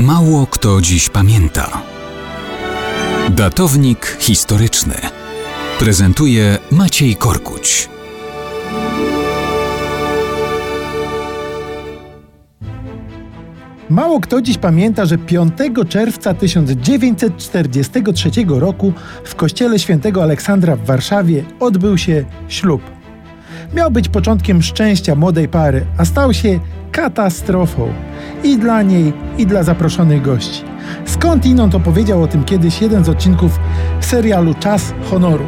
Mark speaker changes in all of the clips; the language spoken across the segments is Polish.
Speaker 1: Mało kto dziś pamięta. Datownik historyczny prezentuje Maciej Korkuć.
Speaker 2: Mało kto dziś pamięta, że 5 czerwca 1943 roku w kościele świętego Aleksandra w Warszawie odbył się ślub. Miał być początkiem szczęścia młodej pary, a stał się katastrofą i dla niej, i dla zaproszonych gości. Skąd inąd opowiedział o tym kiedyś jeden z odcinków serialu Czas Honoru.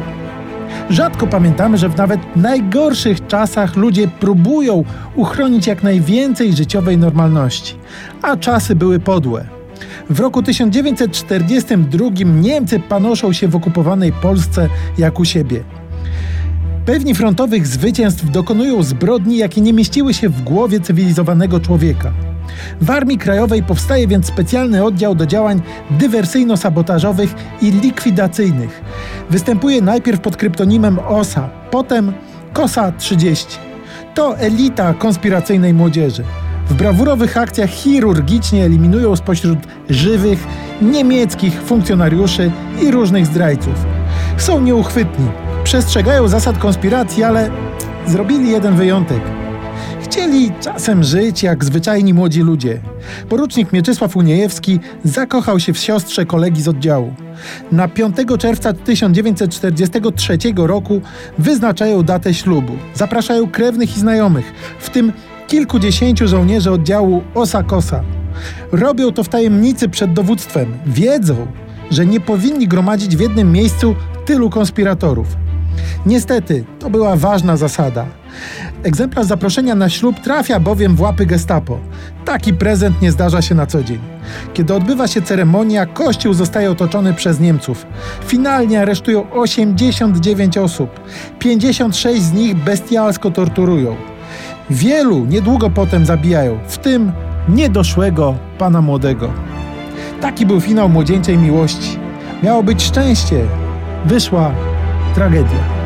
Speaker 2: Rzadko pamiętamy, że w nawet najgorszych czasach ludzie próbują uchronić jak najwięcej życiowej normalności, a czasy były podłe. W roku 1942 Niemcy panoszą się w okupowanej Polsce jak u siebie. Pewni frontowych zwycięstw dokonują zbrodni, jakie nie mieściły się w głowie cywilizowanego człowieka. W Armii Krajowej powstaje więc specjalny oddział do działań dywersyjno-sabotażowych i likwidacyjnych. Występuje najpierw pod kryptonimem OSA, potem KOSA 30. To elita konspiracyjnej młodzieży. W brawurowych akcjach chirurgicznie eliminują spośród żywych niemieckich funkcjonariuszy i różnych zdrajców. Są nieuchwytni, przestrzegają zasad konspiracji, ale zrobili jeden wyjątek. Chcieli czasem żyć jak zwyczajni młodzi ludzie. Porucznik Mieczysław Uniejewski zakochał się w siostrze kolegi z oddziału. Na 5 czerwca 1943 roku wyznaczają datę ślubu. Zapraszają krewnych i znajomych, w tym kilkudziesięciu żołnierzy oddziału Osa Kosa. Robią to w tajemnicy przed dowództwem. Wiedzą, że nie powinni gromadzić w jednym miejscu tylu konspiratorów. Niestety, to była ważna zasada. Egzemplarz zaproszenia na ślub trafia bowiem w łapy gestapo. Taki prezent nie zdarza się na co dzień. Kiedy odbywa się ceremonia, kościół zostaje otoczony przez Niemców. Finalnie aresztują 89 osób. 56 z nich bestialsko torturują. Wielu niedługo potem zabijają, w tym niedoszłego pana młodego. Taki był finał młodzieńczej miłości. Miało być szczęście, wyszła tragedia.